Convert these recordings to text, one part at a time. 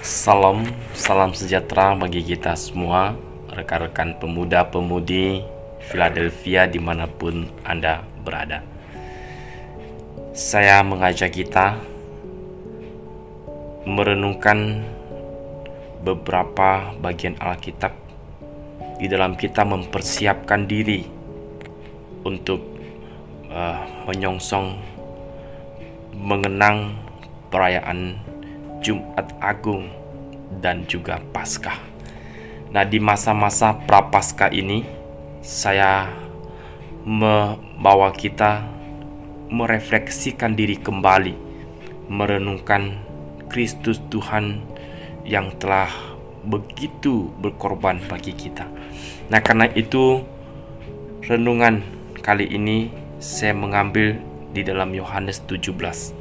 Salam, salam sejahtera bagi kita semua, rekan-rekan pemuda-pemudi Philadelphia di mana pun Anda berada. Saya mengajak kita merenungkan beberapa bagian Alkitab di dalam kita mempersiapkan diri untuk uh, menyongsong mengenang perayaan Jumat Agung dan juga Paskah. Nah, di masa-masa Prapaskah ini saya membawa kita merefleksikan diri kembali, merenungkan Kristus Tuhan yang telah begitu berkorban bagi kita. Nah, karena itu renungan kali ini saya mengambil di dalam Yohanes 17.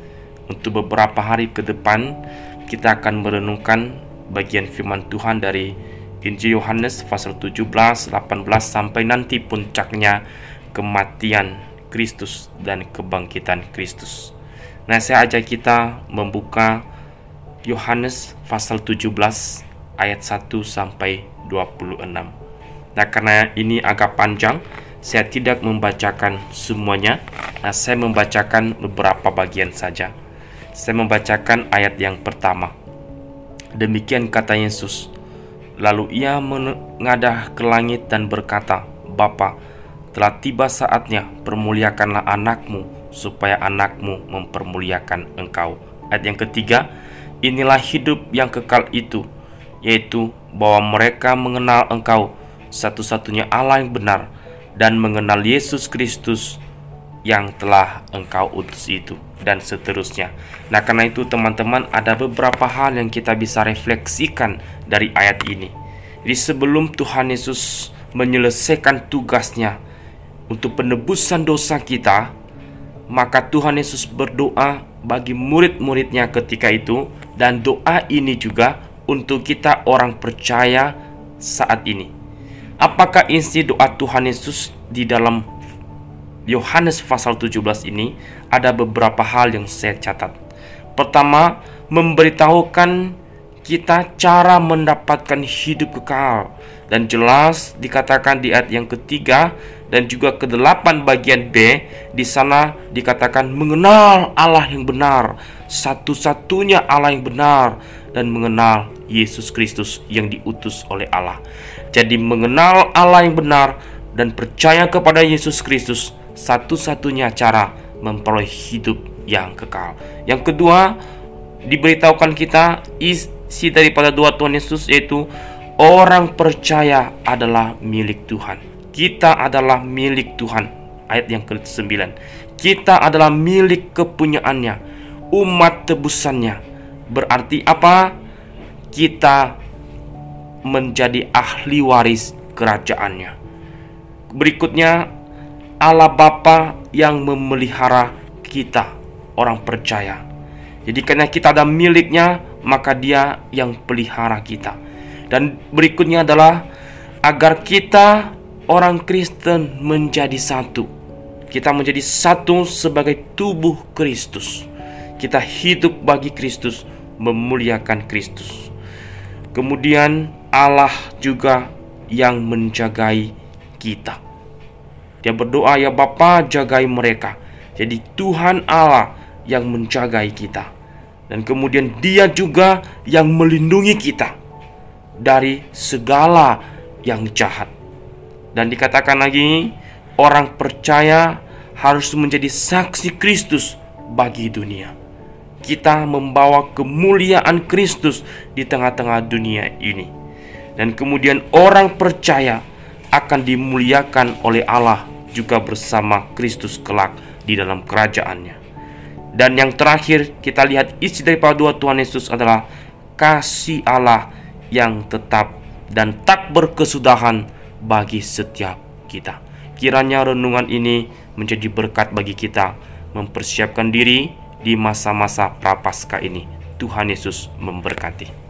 Untuk beberapa hari ke depan kita akan merenungkan bagian firman Tuhan dari Injil Yohanes pasal 17, 18 sampai nanti puncaknya kematian Kristus dan kebangkitan Kristus. Nah, saya ajak kita membuka Yohanes pasal 17 ayat 1 sampai 26. Nah, karena ini agak panjang, saya tidak membacakan semuanya. Nah, saya membacakan beberapa bagian saja. Saya membacakan ayat yang pertama. Demikian kata Yesus. Lalu ia mengadah ke langit dan berkata, Bapa, telah tiba saatnya permuliakanlah anakmu, supaya anakmu mempermuliakan engkau. Ayat yang ketiga, inilah hidup yang kekal itu, yaitu bahwa mereka mengenal engkau, satu-satunya Allah yang benar, dan mengenal Yesus Kristus yang telah engkau utus itu dan seterusnya. Nah, karena itu teman-teman ada beberapa hal yang kita bisa refleksikan dari ayat ini. Jadi sebelum Tuhan Yesus menyelesaikan tugasnya untuk penebusan dosa kita, maka Tuhan Yesus berdoa bagi murid-muridnya ketika itu dan doa ini juga untuk kita orang percaya saat ini. Apakah isi doa Tuhan Yesus di dalam Yohanes pasal 17 ini ada beberapa hal yang saya catat. Pertama, memberitahukan kita cara mendapatkan hidup kekal dan jelas dikatakan di ayat yang ketiga dan juga kedelapan bagian B di sana dikatakan mengenal Allah yang benar satu-satunya Allah yang benar dan mengenal Yesus Kristus yang diutus oleh Allah jadi mengenal Allah yang benar dan percaya kepada Yesus Kristus satu-satunya cara memperoleh hidup yang kekal. Yang kedua, diberitahukan kita isi daripada doa Tuhan Yesus yaitu orang percaya adalah milik Tuhan. Kita adalah milik Tuhan. Ayat yang ke-9. Kita adalah milik kepunyaannya, umat tebusannya. Berarti apa? Kita menjadi ahli waris kerajaannya. Berikutnya Allah Bapa yang memelihara kita orang percaya. Jadi karena kita ada miliknya, maka dia yang pelihara kita. Dan berikutnya adalah agar kita orang Kristen menjadi satu. Kita menjadi satu sebagai tubuh Kristus. Kita hidup bagi Kristus, memuliakan Kristus. Kemudian Allah juga yang menjagai kita. Dia berdoa, "Ya Bapa, jagai mereka." Jadi Tuhan Allah yang menjagai kita. Dan kemudian Dia juga yang melindungi kita dari segala yang jahat. Dan dikatakan lagi, orang percaya harus menjadi saksi Kristus bagi dunia. Kita membawa kemuliaan Kristus di tengah-tengah dunia ini. Dan kemudian orang percaya akan dimuliakan oleh Allah juga bersama Kristus kelak di dalam kerajaannya. Dan yang terakhir kita lihat isi daripada dua Tuhan Yesus adalah kasih Allah yang tetap dan tak berkesudahan bagi setiap kita. Kiranya renungan ini menjadi berkat bagi kita mempersiapkan diri di masa-masa prapaskah ini. Tuhan Yesus memberkati.